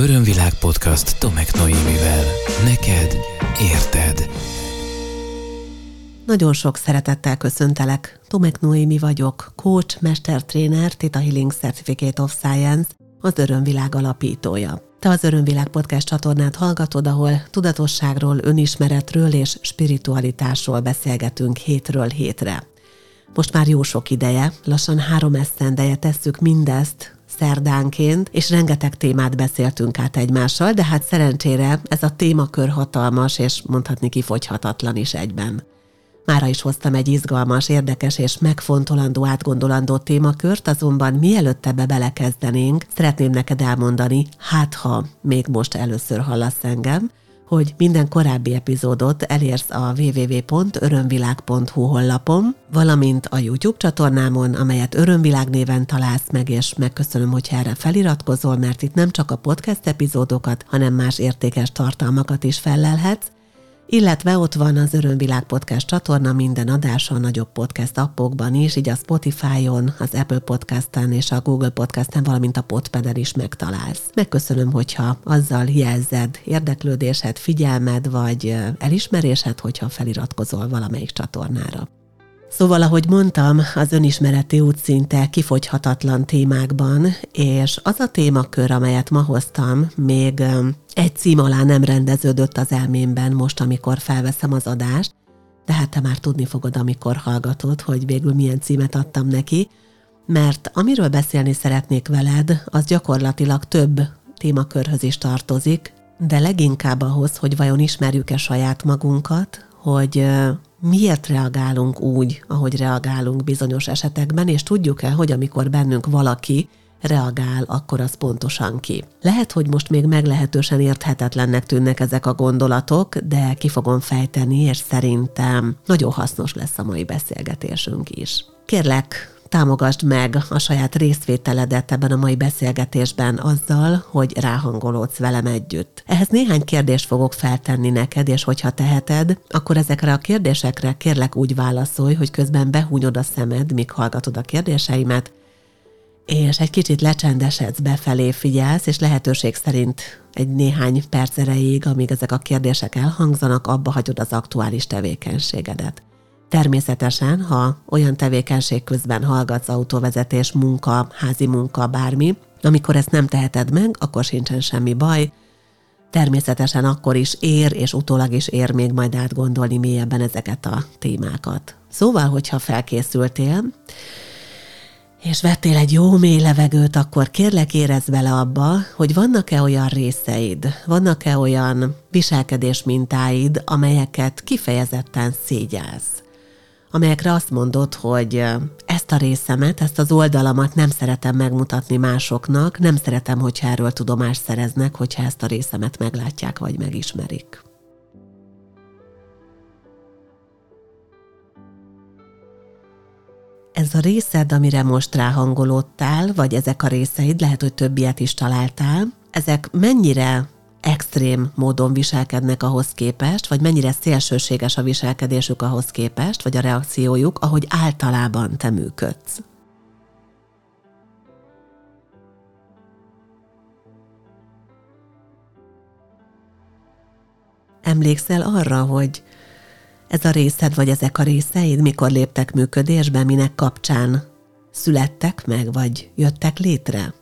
Örömvilág podcast Tomek Noémivel. Neked érted. Nagyon sok szeretettel köszöntelek. Tomek Noémi vagyok, coach, mestertréner, Tita Healing Certificate of Science, az Örömvilág alapítója. Te az Örömvilág podcast csatornát hallgatod, ahol tudatosságról, önismeretről és spiritualitásról beszélgetünk hétről hétre. Most már jó sok ideje, lassan három esztendeje tesszük mindezt szerdánként, és rengeteg témát beszéltünk át egymással, de hát szerencsére ez a témakör hatalmas, és mondhatni kifogyhatatlan is egyben. Mára is hoztam egy izgalmas, érdekes és megfontolandó, átgondolandó témakört, azonban mielőtt ebbe belekezdenénk, szeretném neked elmondani, hát ha még most először hallasz engem, hogy minden korábbi epizódot elérsz a www.örömvilág.hu honlapon, valamint a YouTube csatornámon, amelyet Örömvilág néven találsz meg, és megköszönöm, hogy erre feliratkozol, mert itt nem csak a podcast epizódokat, hanem más értékes tartalmakat is fellelhetsz, illetve ott van az Örömvilág Podcast csatorna minden adása a nagyobb podcast appokban is, így a Spotify-on, az Apple Podcast-en és a Google Podcast-en, valamint a Podpeden is megtalálsz. Megköszönöm, hogyha azzal jelzed érdeklődésed, figyelmed vagy elismerésed, hogyha feliratkozol valamelyik csatornára. Szóval, ahogy mondtam, az önismereti út szinte kifogyhatatlan témákban, és az a témakör, amelyet ma hoztam, még egy cím alá nem rendeződött az elmémben most, amikor felveszem az adást, de hát te már tudni fogod, amikor hallgatod, hogy végül milyen címet adtam neki, mert amiről beszélni szeretnék veled, az gyakorlatilag több témakörhöz is tartozik, de leginkább ahhoz, hogy vajon ismerjük-e saját magunkat, hogy miért reagálunk úgy, ahogy reagálunk bizonyos esetekben, és tudjuk-e, hogy amikor bennünk valaki reagál, akkor az pontosan ki. Lehet, hogy most még meglehetősen érthetetlennek tűnnek ezek a gondolatok, de ki fogom fejteni, és szerintem nagyon hasznos lesz a mai beszélgetésünk is. Kérlek, támogasd meg a saját részvételedet ebben a mai beszélgetésben azzal, hogy ráhangolódsz velem együtt. Ehhez néhány kérdést fogok feltenni neked, és hogyha teheted, akkor ezekre a kérdésekre kérlek úgy válaszolj, hogy közben behúnyod a szemed, míg hallgatod a kérdéseimet, és egy kicsit lecsendesedsz befelé, figyelsz, és lehetőség szerint egy néhány perc erejéig, amíg ezek a kérdések elhangzanak, abba hagyod az aktuális tevékenységedet. Természetesen, ha olyan tevékenység közben hallgatsz autóvezetés, munka, házi munka, bármi, amikor ezt nem teheted meg, akkor sincsen semmi baj. Természetesen akkor is ér, és utólag is ér még majd átgondolni mélyebben ezeket a témákat. Szóval, hogyha felkészültél, és vettél egy jó mély levegőt, akkor kérlek érezd bele abba, hogy vannak-e olyan részeid, vannak-e olyan viselkedés mintáid, amelyeket kifejezetten szégyelsz amelyekre azt mondod, hogy ezt a részemet, ezt az oldalamat nem szeretem megmutatni másoknak, nem szeretem, hogyha erről tudomást szereznek, hogyha ezt a részemet meglátják vagy megismerik. Ez a részed, amire most ráhangolódtál, vagy ezek a részeid, lehet, hogy több is találtál, ezek mennyire extrém módon viselkednek ahhoz képest, vagy mennyire szélsőséges a viselkedésük ahhoz képest, vagy a reakciójuk, ahogy általában te működsz. Emlékszel arra, hogy ez a részed, vagy ezek a részeid mikor léptek működésbe, minek kapcsán születtek meg, vagy jöttek létre?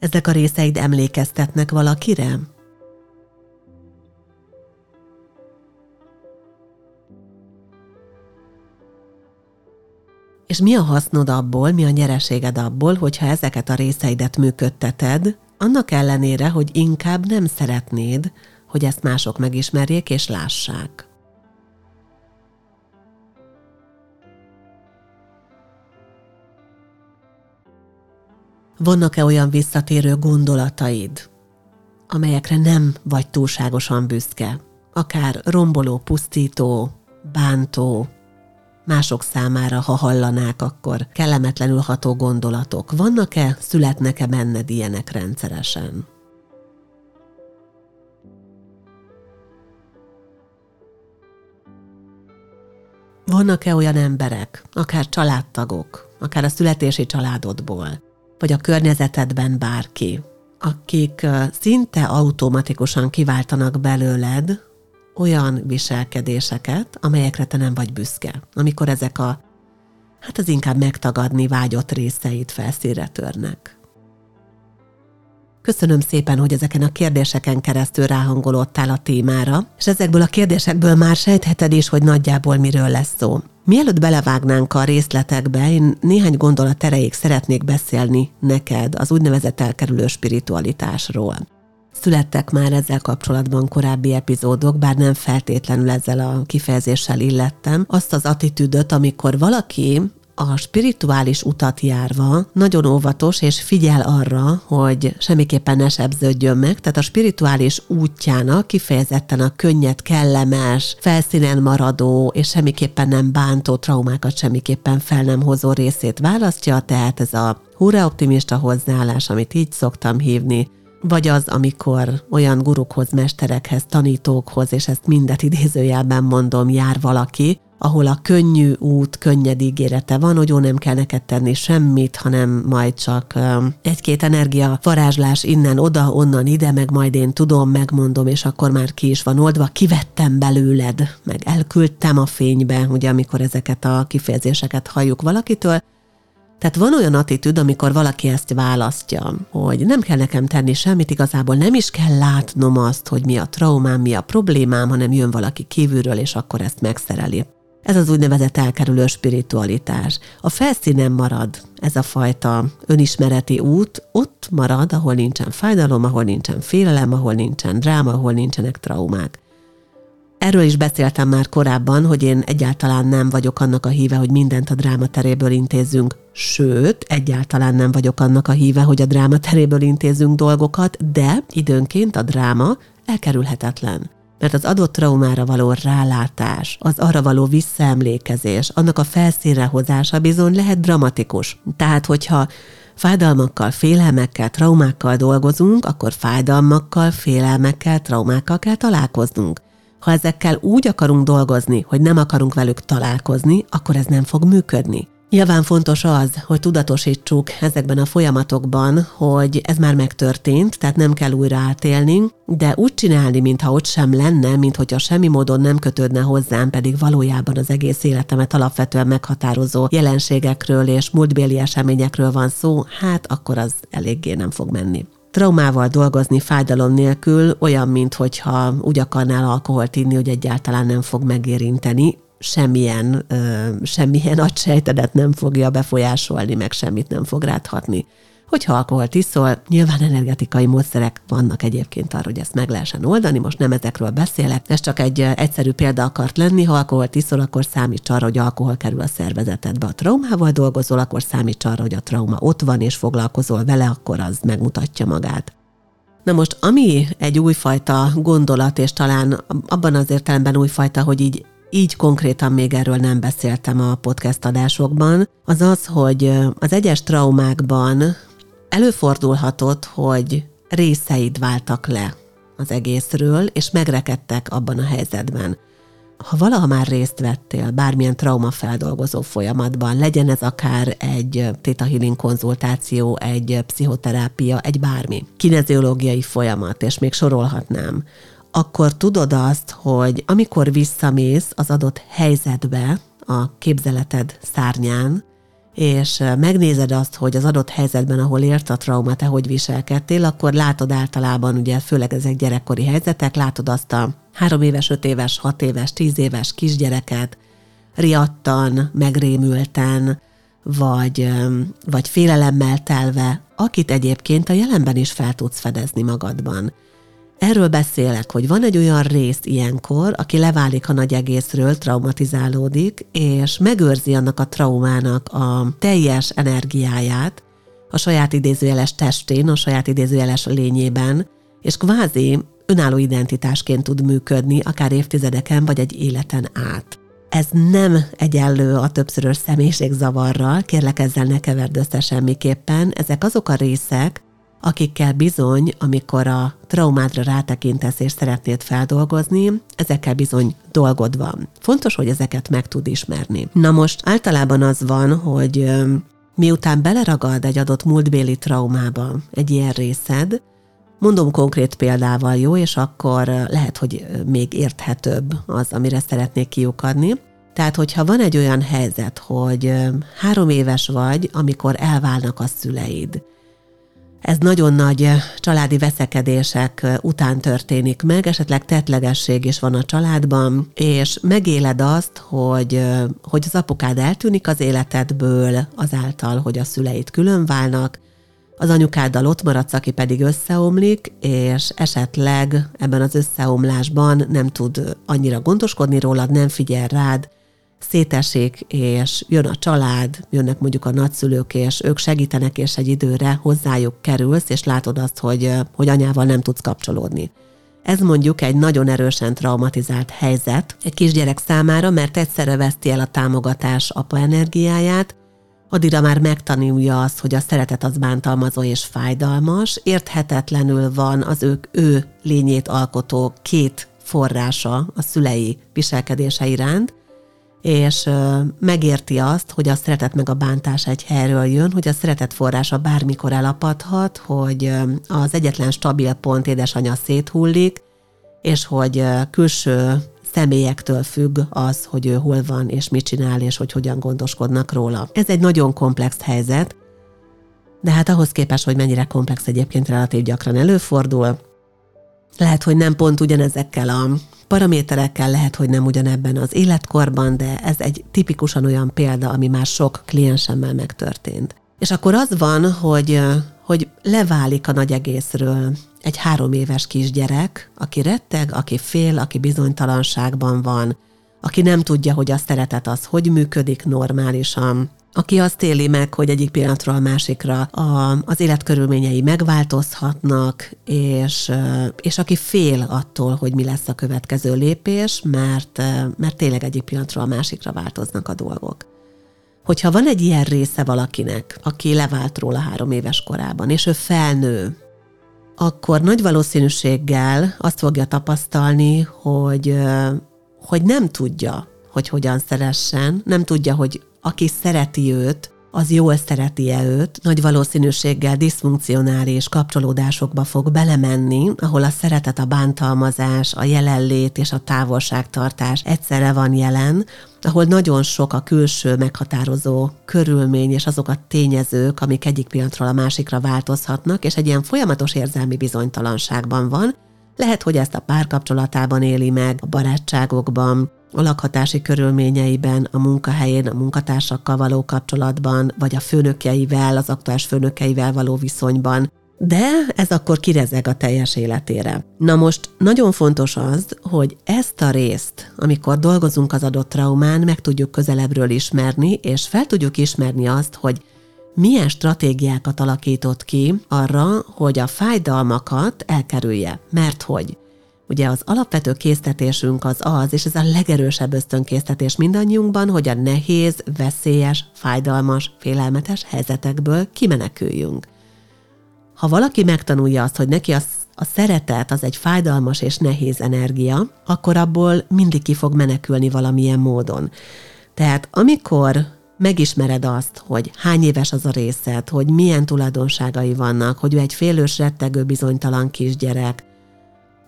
Ezek a részeid emlékeztetnek valakire? És mi a hasznod abból, mi a nyereséged abból, hogyha ezeket a részeidet működteted, annak ellenére, hogy inkább nem szeretnéd, hogy ezt mások megismerjék és lássák. Vannak-e olyan visszatérő gondolataid, amelyekre nem vagy túlságosan büszke, akár romboló, pusztító, bántó, mások számára, ha hallanák, akkor kellemetlenül ható gondolatok. Vannak-e, születnek-e benned ilyenek rendszeresen? vannak-e olyan emberek, akár családtagok, akár a születési családodból, vagy a környezetedben bárki, akik szinte automatikusan kiváltanak belőled olyan viselkedéseket, amelyekre te nem vagy büszke. Amikor ezek a, hát az inkább megtagadni vágyott részeit felszínre törnek. Köszönöm szépen, hogy ezeken a kérdéseken keresztül ráhangolódtál a témára, és ezekből a kérdésekből már sejtheted is, hogy nagyjából miről lesz szó. Mielőtt belevágnánk a részletekbe, én néhány gondolat erejéig szeretnék beszélni neked az úgynevezett elkerülő spiritualitásról. Születtek már ezzel kapcsolatban korábbi epizódok, bár nem feltétlenül ezzel a kifejezéssel illettem. Azt az attitűdöt, amikor valaki a spirituális utat járva nagyon óvatos, és figyel arra, hogy semmiképpen ne sebződjön meg, tehát a spirituális útjának kifejezetten a könnyed, kellemes, felszínen maradó, és semmiképpen nem bántó traumákat semmiképpen fel nem hozó részét választja, tehát ez a hurra optimista hozzáállás, amit így szoktam hívni, vagy az, amikor olyan gurukhoz, mesterekhez, tanítókhoz, és ezt mindet idézőjelben mondom, jár valaki, ahol a könnyű út, könnyed ígérete van, hogy jó, nem kell neked tenni semmit, hanem majd csak egy-két energia varázslás innen, oda, onnan, ide, meg majd én tudom, megmondom, és akkor már ki is van oldva, kivettem belőled, meg elküldtem a fénybe, ugye amikor ezeket a kifejezéseket halljuk valakitől, tehát van olyan attitűd, amikor valaki ezt választja, hogy nem kell nekem tenni semmit, igazából nem is kell látnom azt, hogy mi a traumám, mi a problémám, hanem jön valaki kívülről, és akkor ezt megszereli. Ez az úgynevezett elkerülő spiritualitás. A felszínen marad ez a fajta önismereti út, ott marad, ahol nincsen fájdalom, ahol nincsen félelem, ahol nincsen dráma, ahol nincsenek traumák. Erről is beszéltem már korábban, hogy én egyáltalán nem vagyok annak a híve, hogy mindent a dráma teréből intézzünk, sőt, egyáltalán nem vagyok annak a híve, hogy a dráma teréből intézzünk dolgokat, de időnként a dráma elkerülhetetlen mert az adott traumára való rálátás, az arra való visszaemlékezés, annak a felszínre hozása bizony lehet dramatikus. Tehát, hogyha fájdalmakkal, félelmekkel, traumákkal dolgozunk, akkor fájdalmakkal, félelmekkel, traumákkal kell találkoznunk. Ha ezekkel úgy akarunk dolgozni, hogy nem akarunk velük találkozni, akkor ez nem fog működni. Nyilván fontos az, hogy tudatosítsuk ezekben a folyamatokban, hogy ez már megtörtént, tehát nem kell újra átélni, de úgy csinálni, mintha ott sem lenne, mint hogyha semmi módon nem kötődne hozzám, pedig valójában az egész életemet alapvetően meghatározó jelenségekről és múltbéli eseményekről van szó, hát akkor az eléggé nem fog menni. Traumával dolgozni fájdalom nélkül olyan, mintha úgy akarnál alkoholt inni, hogy egyáltalán nem fog megérinteni, semmilyen, semmilyen agysejtedet nem fogja befolyásolni, meg semmit nem fog ráthatni. Hogyha alkoholt iszol, nyilván energetikai módszerek vannak egyébként arra, hogy ezt meg lehessen oldani, most nem ezekről beszélek, ez csak egy egyszerű példa akart lenni, ha alkoholt iszol, akkor számíts arra, hogy alkohol kerül a szervezetedbe. A traumával dolgozol, akkor számíts arra, hogy a trauma ott van, és foglalkozol vele, akkor az megmutatja magát. Na most, ami egy újfajta gondolat, és talán abban az értelemben újfajta, hogy így így konkrétan még erről nem beszéltem a podcast adásokban, az az, hogy az egyes traumákban előfordulhatott, hogy részeid váltak le az egészről, és megrekedtek abban a helyzetben. Ha valaha már részt vettél bármilyen traumafeldolgozó folyamatban, legyen ez akár egy Theta Healing konzultáció, egy pszichoterápia, egy bármi, kineziológiai folyamat, és még sorolhatnám, akkor tudod azt, hogy amikor visszamész az adott helyzetbe, a képzeleted szárnyán, és megnézed azt, hogy az adott helyzetben, ahol ért a trauma, te hogy viselkedtél, akkor látod általában, ugye főleg ezek gyerekkori helyzetek, látod azt a három éves, öt éves, hat éves, tíz éves kisgyereket, riadtan, megrémülten, vagy, vagy félelemmel telve, akit egyébként a jelenben is fel tudsz fedezni magadban. Erről beszélek, hogy van egy olyan rész ilyenkor, aki leválik a nagy egészről, traumatizálódik, és megőrzi annak a traumának a teljes energiáját a saját idézőjeles testén, a saját idézőjeles lényében, és kvázi önálló identitásként tud működni, akár évtizedeken vagy egy életen át. Ez nem egyenlő a többszörös személyiségzavarral, kérlek ezzel ne keverd össze semmiképpen, ezek azok a részek, akikkel bizony, amikor a traumádra rátekintesz és szeretnéd feldolgozni, ezekkel bizony dolgod van. Fontos, hogy ezeket meg tud ismerni. Na most általában az van, hogy miután beleragad egy adott múltbéli traumába egy ilyen részed, Mondom konkrét példával, jó, és akkor lehet, hogy még érthetőbb az, amire szeretnék kiukadni. Tehát, hogyha van egy olyan helyzet, hogy három éves vagy, amikor elválnak a szüleid, ez nagyon nagy családi veszekedések után történik meg, esetleg tetlegesség is van a családban, és megéled azt, hogy, hogy az apukád eltűnik az életedből azáltal, hogy a szüleit külön válnak, az anyukáddal ott maradsz, aki pedig összeomlik, és esetleg ebben az összeomlásban nem tud annyira gondoskodni rólad, nem figyel rád, szétesik, és jön a család, jönnek mondjuk a nagyszülők, és ők segítenek, és egy időre hozzájuk kerülsz, és látod azt, hogy, hogy anyával nem tudsz kapcsolódni. Ez mondjuk egy nagyon erősen traumatizált helyzet egy kisgyerek számára, mert egyszerre veszti el a támogatás apa energiáját, addigra már megtanulja azt, hogy a szeretet az bántalmazó és fájdalmas, érthetetlenül van az ők ő lényét alkotó két forrása a szülei viselkedése iránt, és megérti azt, hogy a szeretet meg a bántás egy helyről jön, hogy a szeretet forrása bármikor elapadhat, hogy az egyetlen stabil pont édesanyja széthullik, és hogy külső személyektől függ az, hogy ő hol van, és mit csinál, és hogy hogyan gondoskodnak róla. Ez egy nagyon komplex helyzet, de hát ahhoz képest, hogy mennyire komplex egyébként relatív gyakran előfordul, lehet, hogy nem pont ugyanezekkel a paraméterekkel, lehet, hogy nem ugyanebben az életkorban, de ez egy tipikusan olyan példa, ami már sok kliensemmel megtörtént. És akkor az van, hogy, hogy leválik a nagy egészről egy három éves kisgyerek, aki retteg, aki fél, aki bizonytalanságban van, aki nem tudja, hogy a szeretet az hogy működik normálisan, aki azt éli meg, hogy egyik pillanatról a másikra a, az életkörülményei megváltozhatnak, és, és aki fél attól, hogy mi lesz a következő lépés, mert, mert tényleg egyik pillanatról a másikra változnak a dolgok. Hogyha van egy ilyen része valakinek, aki levált róla három éves korában, és ő felnő, akkor nagy valószínűséggel azt fogja tapasztalni, hogy, hogy nem tudja, hogy hogyan szeressen, nem tudja, hogy aki szereti őt, az jól szereti-e őt, nagy valószínűséggel diszfunkcionális kapcsolódásokba fog belemenni, ahol a szeretet, a bántalmazás, a jelenlét és a távolságtartás egyszerre van jelen, ahol nagyon sok a külső meghatározó körülmény és azok a tényezők, amik egyik pillanatról a másikra változhatnak, és egy ilyen folyamatos érzelmi bizonytalanságban van, lehet, hogy ezt a párkapcsolatában éli meg, a barátságokban, a lakhatási körülményeiben, a munkahelyén, a munkatársakkal való kapcsolatban, vagy a főnökeivel, az aktuális főnökeivel való viszonyban, de ez akkor kirezeg a teljes életére. Na most nagyon fontos az, hogy ezt a részt, amikor dolgozunk az adott traumán, meg tudjuk közelebbről ismerni, és fel tudjuk ismerni azt, hogy milyen stratégiákat alakított ki arra, hogy a fájdalmakat elkerülje. Mert hogy Ugye az alapvető késztetésünk az az, és ez a legerősebb ösztönkésztetés mindannyiunkban, hogy a nehéz, veszélyes, fájdalmas, félelmetes helyzetekből kimeneküljünk. Ha valaki megtanulja azt, hogy neki az, a szeretet az egy fájdalmas és nehéz energia, akkor abból mindig ki fog menekülni valamilyen módon. Tehát amikor megismered azt, hogy hány éves az a részed, hogy milyen tulajdonságai vannak, hogy ő egy félős, rettegő, bizonytalan kisgyerek,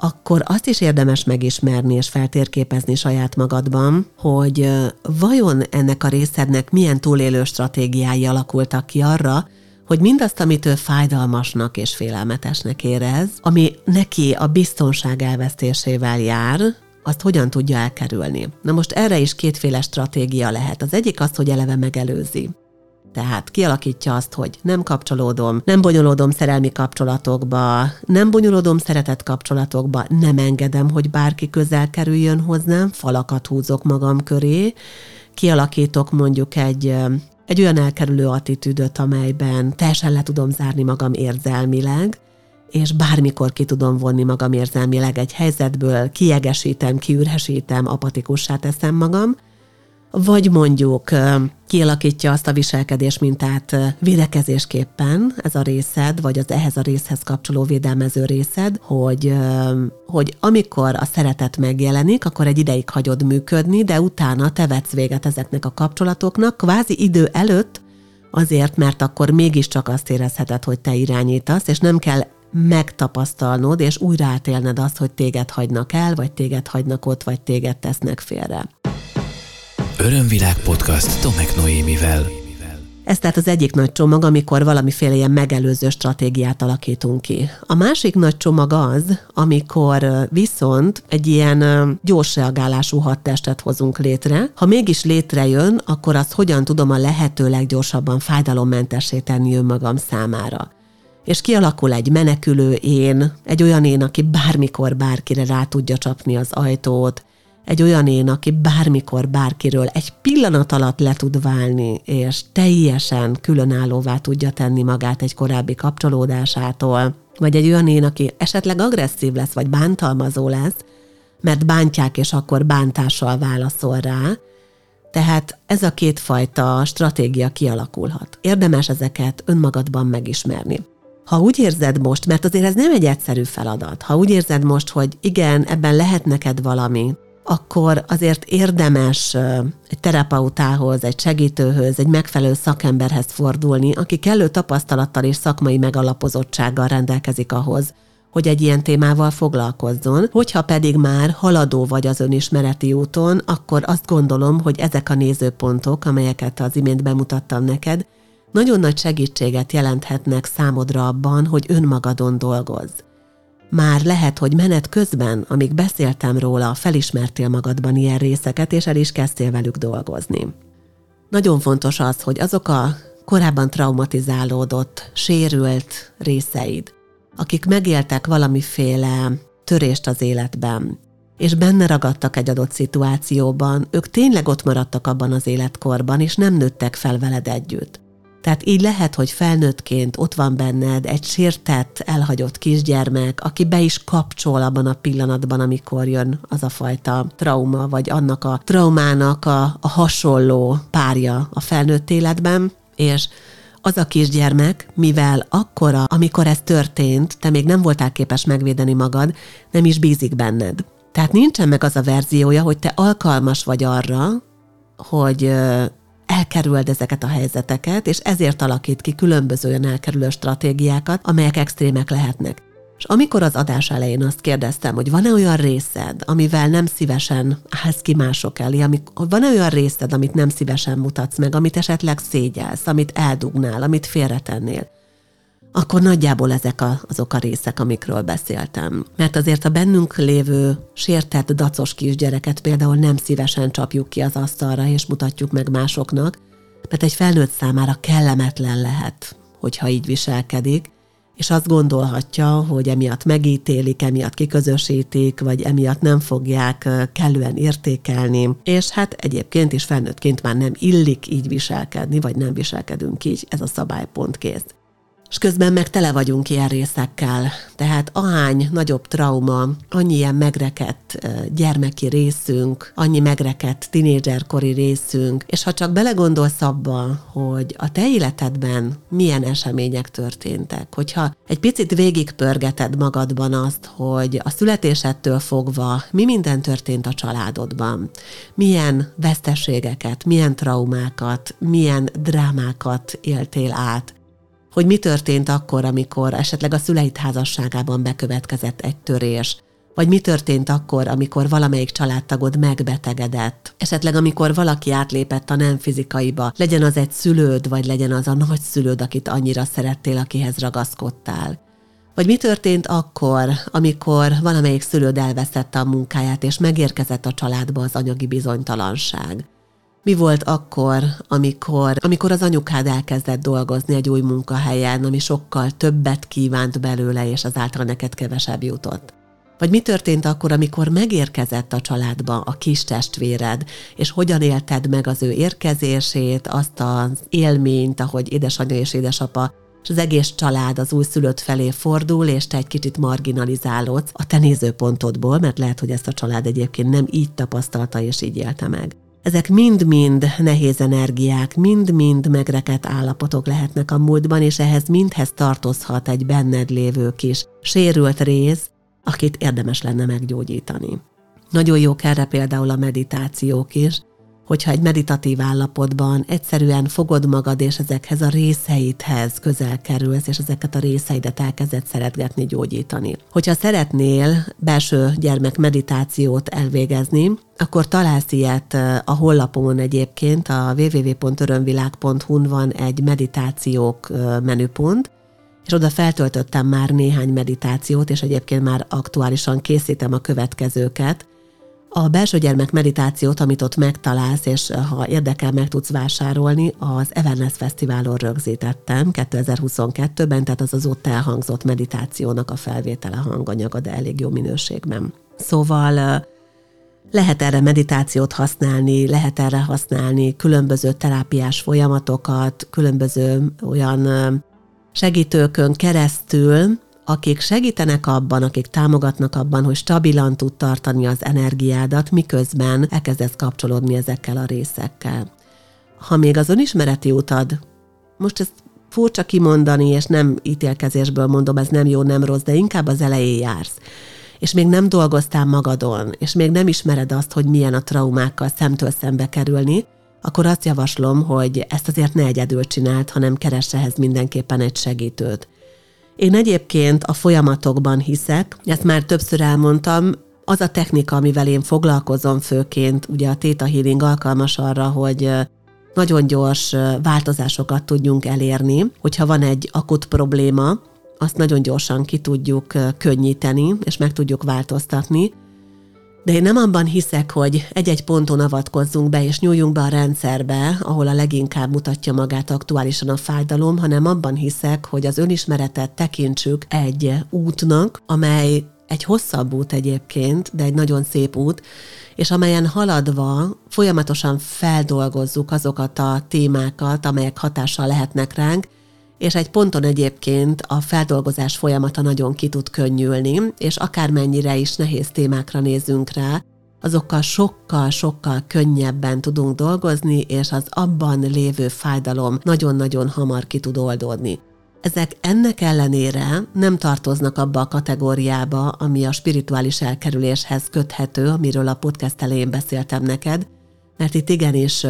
akkor azt is érdemes megismerni és feltérképezni saját magadban, hogy vajon ennek a részednek milyen túlélő stratégiái alakultak ki arra, hogy mindazt, amit ő fájdalmasnak és félelmetesnek érez, ami neki a biztonság elvesztésével jár, azt hogyan tudja elkerülni. Na most erre is kétféle stratégia lehet. Az egyik az, hogy eleve megelőzi. Tehát kialakítja azt, hogy nem kapcsolódom, nem bonyolódom szerelmi kapcsolatokba, nem bonyolódom szeretett kapcsolatokba, nem engedem, hogy bárki közel kerüljön hozzám, falakat húzok magam köré, kialakítok mondjuk egy egy olyan elkerülő attitűdöt, amelyben teljesen le tudom zárni magam érzelmileg, és bármikor ki tudom vonni magam érzelmileg egy helyzetből, kiegesítem, kiürhesítem, apatikussá teszem magam, vagy mondjuk kialakítja azt a viselkedés mintát védekezésképpen ez a részed, vagy az ehhez a részhez kapcsoló védelmező részed, hogy, hogy amikor a szeretet megjelenik, akkor egy ideig hagyod működni, de utána te vetsz véget ezeknek a kapcsolatoknak, kvázi idő előtt, azért, mert akkor mégiscsak azt érezheted, hogy te irányítasz, és nem kell megtapasztalnod, és újra átélned azt, hogy téged hagynak el, vagy téged hagynak ott, vagy téged tesznek félre. Örömvilág podcast Tomek Noémivel. Ez tehát az egyik nagy csomag, amikor valamiféle ilyen megelőző stratégiát alakítunk ki. A másik nagy csomag az, amikor viszont egy ilyen gyors reagálású hadtestet hozunk létre. Ha mégis létrejön, akkor azt hogyan tudom a lehető leggyorsabban fájdalommentessé tenni önmagam számára és kialakul egy menekülő én, egy olyan én, aki bármikor bárkire rá tudja csapni az ajtót, egy olyan én, aki bármikor bárkiről egy pillanat alatt le tud válni, és teljesen különállóvá tudja tenni magát egy korábbi kapcsolódásától, vagy egy olyan én, aki esetleg agresszív lesz, vagy bántalmazó lesz, mert bántják, és akkor bántással válaszol rá. Tehát ez a kétfajta stratégia kialakulhat. Érdemes ezeket önmagadban megismerni. Ha úgy érzed most, mert azért ez nem egy egyszerű feladat, ha úgy érzed most, hogy igen, ebben lehet neked valami, akkor azért érdemes egy terapeutához, egy segítőhöz, egy megfelelő szakemberhez fordulni, aki kellő tapasztalattal és szakmai megalapozottsággal rendelkezik ahhoz, hogy egy ilyen témával foglalkozzon. Hogyha pedig már haladó vagy az önismereti úton, akkor azt gondolom, hogy ezek a nézőpontok, amelyeket az imént bemutattam neked, nagyon nagy segítséget jelenthetnek számodra abban, hogy önmagadon dolgozz. Már lehet, hogy menet közben, amíg beszéltem róla, felismertél magadban ilyen részeket, és el is kezdtél velük dolgozni. Nagyon fontos az, hogy azok a korábban traumatizálódott, sérült részeid, akik megéltek valamiféle törést az életben, és benne ragadtak egy adott szituációban, ők tényleg ott maradtak abban az életkorban, és nem nőttek fel veled együtt. Tehát így lehet, hogy felnőttként ott van benned egy sértett, elhagyott kisgyermek, aki be is kapcsol abban a pillanatban, amikor jön az a fajta trauma, vagy annak a traumának a, a hasonló párja a felnőtt életben, és az a kisgyermek, mivel akkora, amikor ez történt, te még nem voltál képes megvédeni magad, nem is bízik benned. Tehát nincsen meg az a verziója, hogy te alkalmas vagy arra, hogy elkerüld ezeket a helyzeteket, és ezért alakít ki különböző olyan elkerülő stratégiákat, amelyek extrémek lehetnek. És amikor az adás elején azt kérdeztem, hogy van-e olyan részed, amivel nem szívesen állsz ki mások elé, van-e olyan részed, amit nem szívesen mutatsz meg, amit esetleg szégyelsz, amit eldugnál, amit félretennél, akkor nagyjából ezek a, azok a részek, amikről beszéltem. Mert azért a bennünk lévő sértett, dacos kisgyereket például nem szívesen csapjuk ki az asztalra, és mutatjuk meg másoknak, mert egy felnőtt számára kellemetlen lehet, hogyha így viselkedik, és azt gondolhatja, hogy emiatt megítélik, emiatt kiközösítik, vagy emiatt nem fogják kellően értékelni, és hát egyébként is felnőttként már nem illik így viselkedni, vagy nem viselkedünk így, ez a szabálypont kész és közben meg tele vagyunk ilyen részekkel. Tehát ahány nagyobb trauma, annyi ilyen megrekedt gyermeki részünk, annyi megrekedt tinédzserkori részünk, és ha csak belegondolsz abba, hogy a te életedben milyen események történtek, hogyha egy picit végigpörgeted magadban azt, hogy a születésedtől fogva mi minden történt a családodban, milyen veszteségeket, milyen traumákat, milyen drámákat éltél át, hogy mi történt akkor, amikor esetleg a szüleid házasságában bekövetkezett egy törés, vagy mi történt akkor, amikor valamelyik családtagod megbetegedett, esetleg amikor valaki átlépett a nem fizikaiba, legyen az egy szülőd, vagy legyen az a nagyszülőd, akit annyira szerettél, akihez ragaszkodtál. Vagy mi történt akkor, amikor valamelyik szülőd elveszette a munkáját, és megérkezett a családba az anyagi bizonytalanság. Mi volt akkor, amikor, amikor az anyukád elkezdett dolgozni egy új munkahelyen, ami sokkal többet kívánt belőle, és azáltal neked kevesebb jutott? Vagy mi történt akkor, amikor megérkezett a családba a kis testvéred, és hogyan élted meg az ő érkezését, azt az élményt, ahogy édesanyja és édesapa és az egész család az újszülött felé fordul, és te egy kicsit marginalizálódsz a te nézőpontodból, mert lehet, hogy ezt a család egyébként nem így tapasztalta és így élte meg. Ezek mind-mind nehéz energiák, mind-mind megrekedt állapotok lehetnek a múltban, és ehhez mindhez tartozhat egy benned lévő kis sérült rész, akit érdemes lenne meggyógyítani. Nagyon jók erre például a meditációk is, hogyha egy meditatív állapotban egyszerűen fogod magad, és ezekhez a részeidhez közel kerülsz, és ezeket a részeidet elkezded szeretgetni, gyógyítani. Hogyha szeretnél belső gyermek meditációt elvégezni, akkor találsz ilyet a hollapomon egyébként, a www.örömvilág.hu-n van egy meditációk menüpont, és oda feltöltöttem már néhány meditációt, és egyébként már aktuálisan készítem a következőket, a belső gyermek meditációt, amit ott megtalálsz, és eh, ha érdekel, meg tudsz vásárolni, az Everness Fesztiválon rögzítettem 2022-ben, tehát az az ott elhangzott meditációnak a felvétele hanganyaga, de elég jó minőségben. Szóval eh, lehet erre meditációt használni, lehet erre használni különböző terápiás folyamatokat, különböző olyan eh, segítőkön keresztül, akik segítenek abban, akik támogatnak abban, hogy stabilan tud tartani az energiádat, miközben elkezdesz kapcsolódni ezekkel a részekkel. Ha még az önismereti utad, most ezt furcsa kimondani, és nem ítélkezésből mondom, ez nem jó, nem rossz, de inkább az elején jársz, és még nem dolgoztál magadon, és még nem ismered azt, hogy milyen a traumákkal szemtől szembe kerülni, akkor azt javaslom, hogy ezt azért ne egyedül csináld, hanem keresse ehhez mindenképpen egy segítőt. Én egyébként a folyamatokban hiszek, ezt már többször elmondtam, az a technika, amivel én foglalkozom főként, ugye a Theta Healing alkalmas arra, hogy nagyon gyors változásokat tudjunk elérni, hogyha van egy akut probléma, azt nagyon gyorsan ki tudjuk könnyíteni, és meg tudjuk változtatni. De én nem abban hiszek, hogy egy-egy ponton avatkozzunk be, és nyúljunk be a rendszerbe, ahol a leginkább mutatja magát aktuálisan a fájdalom, hanem abban hiszek, hogy az önismeretet tekintsük egy útnak, amely egy hosszabb út egyébként, de egy nagyon szép út, és amelyen haladva folyamatosan feldolgozzuk azokat a témákat, amelyek hatással lehetnek ránk, és egy ponton egyébként a feldolgozás folyamata nagyon ki tud könnyülni, és akármennyire is nehéz témákra nézünk rá, azokkal sokkal-sokkal könnyebben tudunk dolgozni, és az abban lévő fájdalom nagyon-nagyon hamar ki tud oldódni. Ezek ennek ellenére nem tartoznak abba a kategóriába, ami a spirituális elkerüléshez köthető, amiről a podcast elején beszéltem neked, mert itt igenis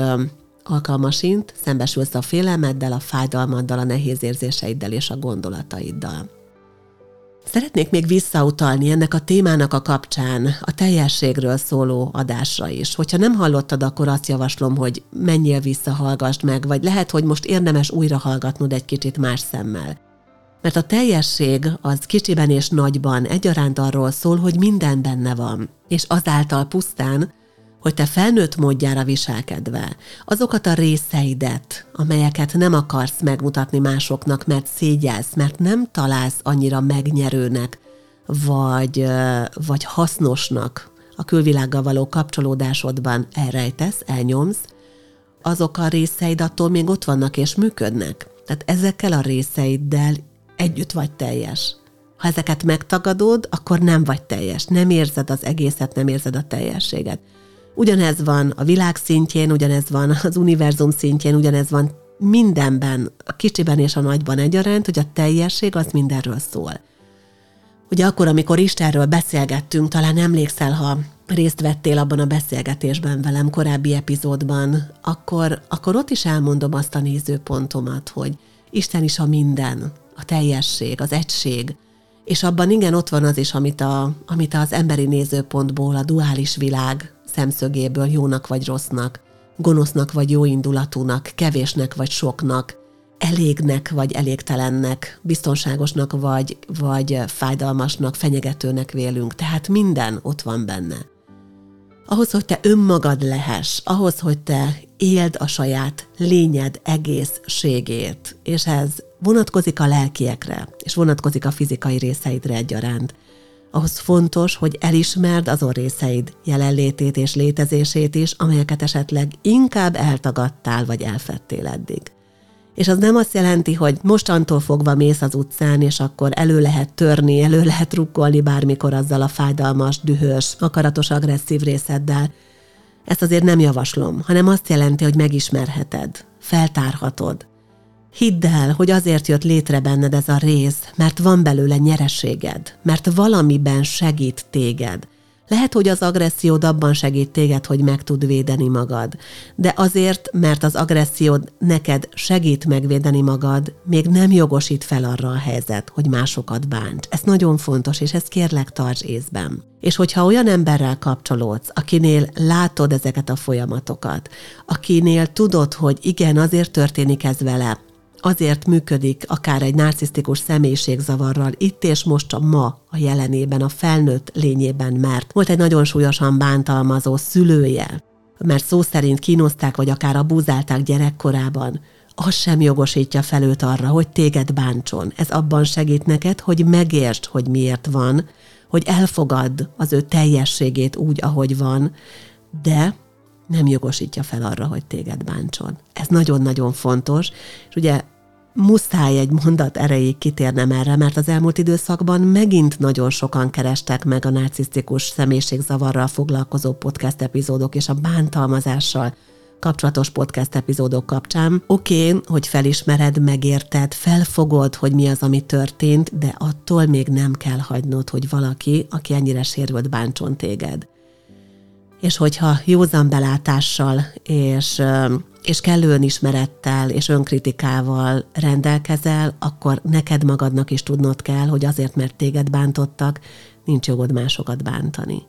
alkalmasint szembesülsz a félelmeddel, a fájdalmaddal, a nehéz érzéseiddel és a gondolataiddal. Szeretnék még visszautalni ennek a témának a kapcsán a teljességről szóló adásra is. Hogyha nem hallottad, akkor azt javaslom, hogy menjél vissza, hallgassd meg, vagy lehet, hogy most érdemes újra hallgatnod egy kicsit más szemmel. Mert a teljesség az kicsiben és nagyban egyaránt arról szól, hogy minden benne van, és azáltal pusztán, hogy te felnőtt módjára viselkedve azokat a részeidet, amelyeket nem akarsz megmutatni másoknak, mert szégyelsz, mert nem találsz annyira megnyerőnek, vagy, vagy hasznosnak a külvilággal való kapcsolódásodban elrejtesz, elnyomsz, azok a részeid attól még ott vannak és működnek. Tehát ezekkel a részeiddel együtt vagy teljes. Ha ezeket megtagadod, akkor nem vagy teljes, nem érzed az egészet, nem érzed a teljességet. Ugyanez van a világ szintjén, ugyanez van az univerzum szintjén, ugyanez van mindenben, a kicsiben és a nagyban egyaránt, hogy a teljesség az mindenről szól. Ugye akkor, amikor Istenről beszélgettünk, talán emlékszel, ha részt vettél abban a beszélgetésben velem korábbi epizódban, akkor, akkor ott is elmondom azt a nézőpontomat, hogy Isten is a minden, a teljesség, az egység, és abban igen, ott van az is, amit, a, amit az emberi nézőpontból a duális világ szemszögéből jónak vagy rossznak, gonosznak vagy jóindulatúnak, kevésnek vagy soknak, elégnek vagy elégtelennek, biztonságosnak vagy, vagy fájdalmasnak, fenyegetőnek vélünk. Tehát minden ott van benne. Ahhoz, hogy te önmagad lehess, ahhoz, hogy te éld a saját lényed egészségét, és ez vonatkozik a lelkiekre, és vonatkozik a fizikai részeidre egyaránt ahhoz fontos, hogy elismerd azon részeid jelenlétét és létezését is, amelyeket esetleg inkább eltagadtál vagy elfettél eddig. És az nem azt jelenti, hogy mostantól fogva mész az utcán, és akkor elő lehet törni, elő lehet rukkolni bármikor azzal a fájdalmas, dühös, akaratos, agresszív részeddel. Ezt azért nem javaslom, hanem azt jelenti, hogy megismerheted, feltárhatod. Hidd el, hogy azért jött létre benned ez a rész, mert van belőle nyereséged, mert valamiben segít téged, lehet, hogy az agressziód abban segít téged, hogy meg tud védeni magad. De azért, mert az agressziód neked segít megvédeni magad, még nem jogosít fel arra a helyzet, hogy másokat bánt. Ez nagyon fontos, és ezt kérlek tarts észben. És hogyha olyan emberrel kapcsolódsz, akinél látod ezeket a folyamatokat, akinél tudod, hogy igen, azért történik ez vele, azért működik akár egy narcisztikus személyiségzavarral itt és most a ma, a jelenében, a felnőtt lényében, mert volt egy nagyon súlyosan bántalmazó szülője, mert szó szerint kínozták, vagy akár abúzálták gyerekkorában, az sem jogosítja fel őt arra, hogy téged bántson. Ez abban segít neked, hogy megértsd, hogy miért van, hogy elfogadd az ő teljességét úgy, ahogy van, de nem jogosítja fel arra, hogy téged bántson. Ez nagyon-nagyon fontos, és ugye muszáj egy mondat erejéig kitérnem erre, mert az elmúlt időszakban megint nagyon sokan kerestek meg a narcisztikus személyiségzavarral foglalkozó podcast epizódok és a bántalmazással kapcsolatos podcast epizódok kapcsán. Oké, okay, hogy felismered, megérted, felfogod, hogy mi az, ami történt, de attól még nem kell hagynod, hogy valaki, aki ennyire sérült, bántson téged. És hogyha józan belátással és és kellő önismerettel és önkritikával rendelkezel, akkor neked magadnak is tudnod kell, hogy azért, mert téged bántottak, nincs jogod másokat bántani.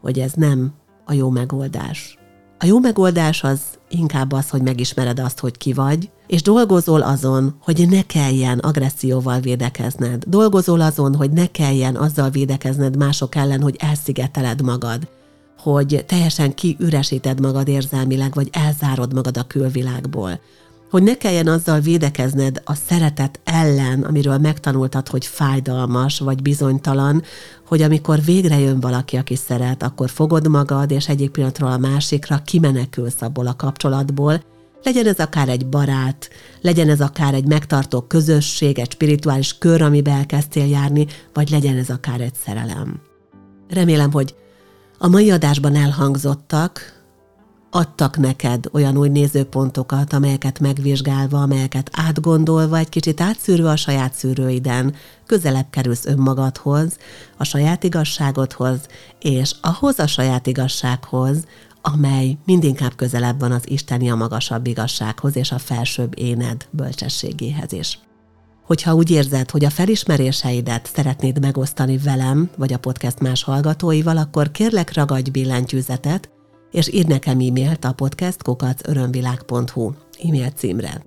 Hogy ez nem a jó megoldás. A jó megoldás az inkább az, hogy megismered azt, hogy ki vagy, és dolgozol azon, hogy ne kelljen agresszióval védekezned. Dolgozol azon, hogy ne kelljen azzal védekezned mások ellen, hogy elszigeteled magad hogy teljesen kiüresíted magad érzelmileg, vagy elzárod magad a külvilágból. Hogy ne kelljen azzal védekezned a szeretet ellen, amiről megtanultad, hogy fájdalmas vagy bizonytalan, hogy amikor végre jön valaki, aki szeret, akkor fogod magad, és egyik pillanatról a másikra kimenekülsz abból a kapcsolatból, legyen ez akár egy barát, legyen ez akár egy megtartó közösség, egy spirituális kör, amiben elkezdtél járni, vagy legyen ez akár egy szerelem. Remélem, hogy a mai adásban elhangzottak, adtak neked olyan új nézőpontokat, amelyeket megvizsgálva, amelyeket átgondolva, egy kicsit átszűrve a saját szűrőiden, közelebb kerülsz önmagadhoz, a saját igazságodhoz, és ahhoz a saját igazsághoz, amely mindinkább közelebb van az isteni a magasabb igazsághoz és a felsőbb éned bölcsességéhez is. Hogyha úgy érzed, hogy a felismeréseidet szeretnéd megosztani velem, vagy a podcast más hallgatóival, akkor kérlek ragadj billentyűzetet, és írd nekem e-mailt a podcastkukacörömvilág.hu e-mail címre.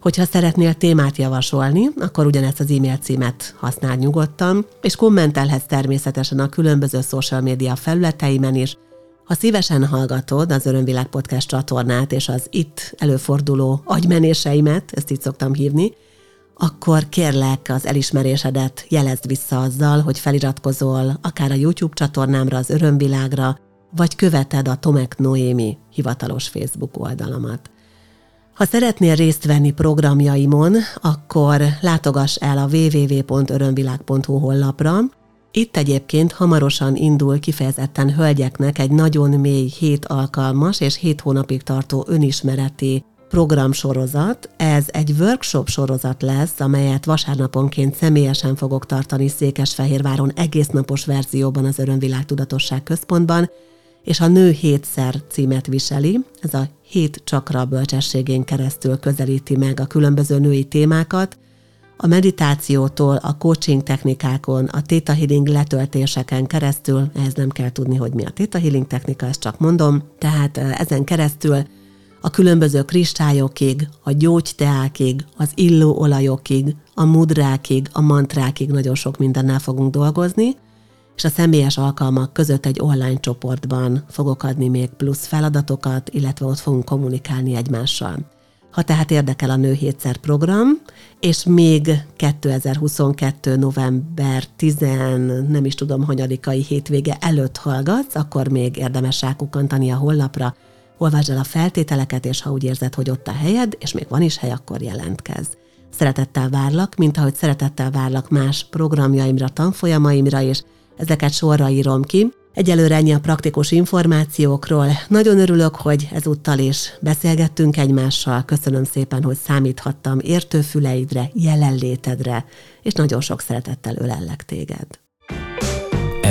Hogyha szeretnél témát javasolni, akkor ugyanezt az e-mail címet használd nyugodtan, és kommentelhetsz természetesen a különböző social média felületeimen is. Ha szívesen hallgatod az Örömvilág Podcast csatornát és az itt előforduló agymenéseimet, ezt így szoktam hívni, akkor kérlek az elismerésedet jelezd vissza azzal, hogy feliratkozol akár a YouTube csatornámra, az Örömvilágra, vagy követed a Tomek Noémi hivatalos Facebook oldalamat. Ha szeretnél részt venni programjaimon, akkor látogass el a www.örömvilág.hu honlapra. Itt egyébként hamarosan indul kifejezetten hölgyeknek egy nagyon mély hét alkalmas és hét hónapig tartó önismereti programsorozat. Ez egy workshop sorozat lesz, amelyet vasárnaponként személyesen fogok tartani Székesfehérváron egész napos verzióban az Örömvilág Tudatosság Központban, és a Nő hétszer címet viseli. Ez a hét csakra bölcsességén keresztül közelíti meg a különböző női témákat, a meditációtól, a coaching technikákon, a Theta Healing letöltéseken keresztül, ehhez nem kell tudni, hogy mi a Theta Healing technika, ezt csak mondom, tehát ezen keresztül a különböző kristályokig, a gyógyteákig, az illóolajokig, a mudrákig, a mantrákig nagyon sok mindennel fogunk dolgozni, és a személyes alkalmak között egy online csoportban fogok adni még plusz feladatokat, illetve ott fogunk kommunikálni egymással. Ha tehát érdekel a Nő Hétszer program, és még 2022. november 10, nem is tudom, hanyadikai hétvége előtt hallgatsz, akkor még érdemes rákukantani a honlapra, olvasd el a feltételeket, és ha úgy érzed, hogy ott a helyed, és még van is hely, akkor jelentkezz. Szeretettel várlak, mint ahogy szeretettel várlak más programjaimra, tanfolyamaimra is, ezeket sorra írom ki, Egyelőre ennyi a praktikus információkról. Nagyon örülök, hogy ezúttal is beszélgettünk egymással. Köszönöm szépen, hogy számíthattam értőfüleidre, jelenlétedre, és nagyon sok szeretettel ölellek téged.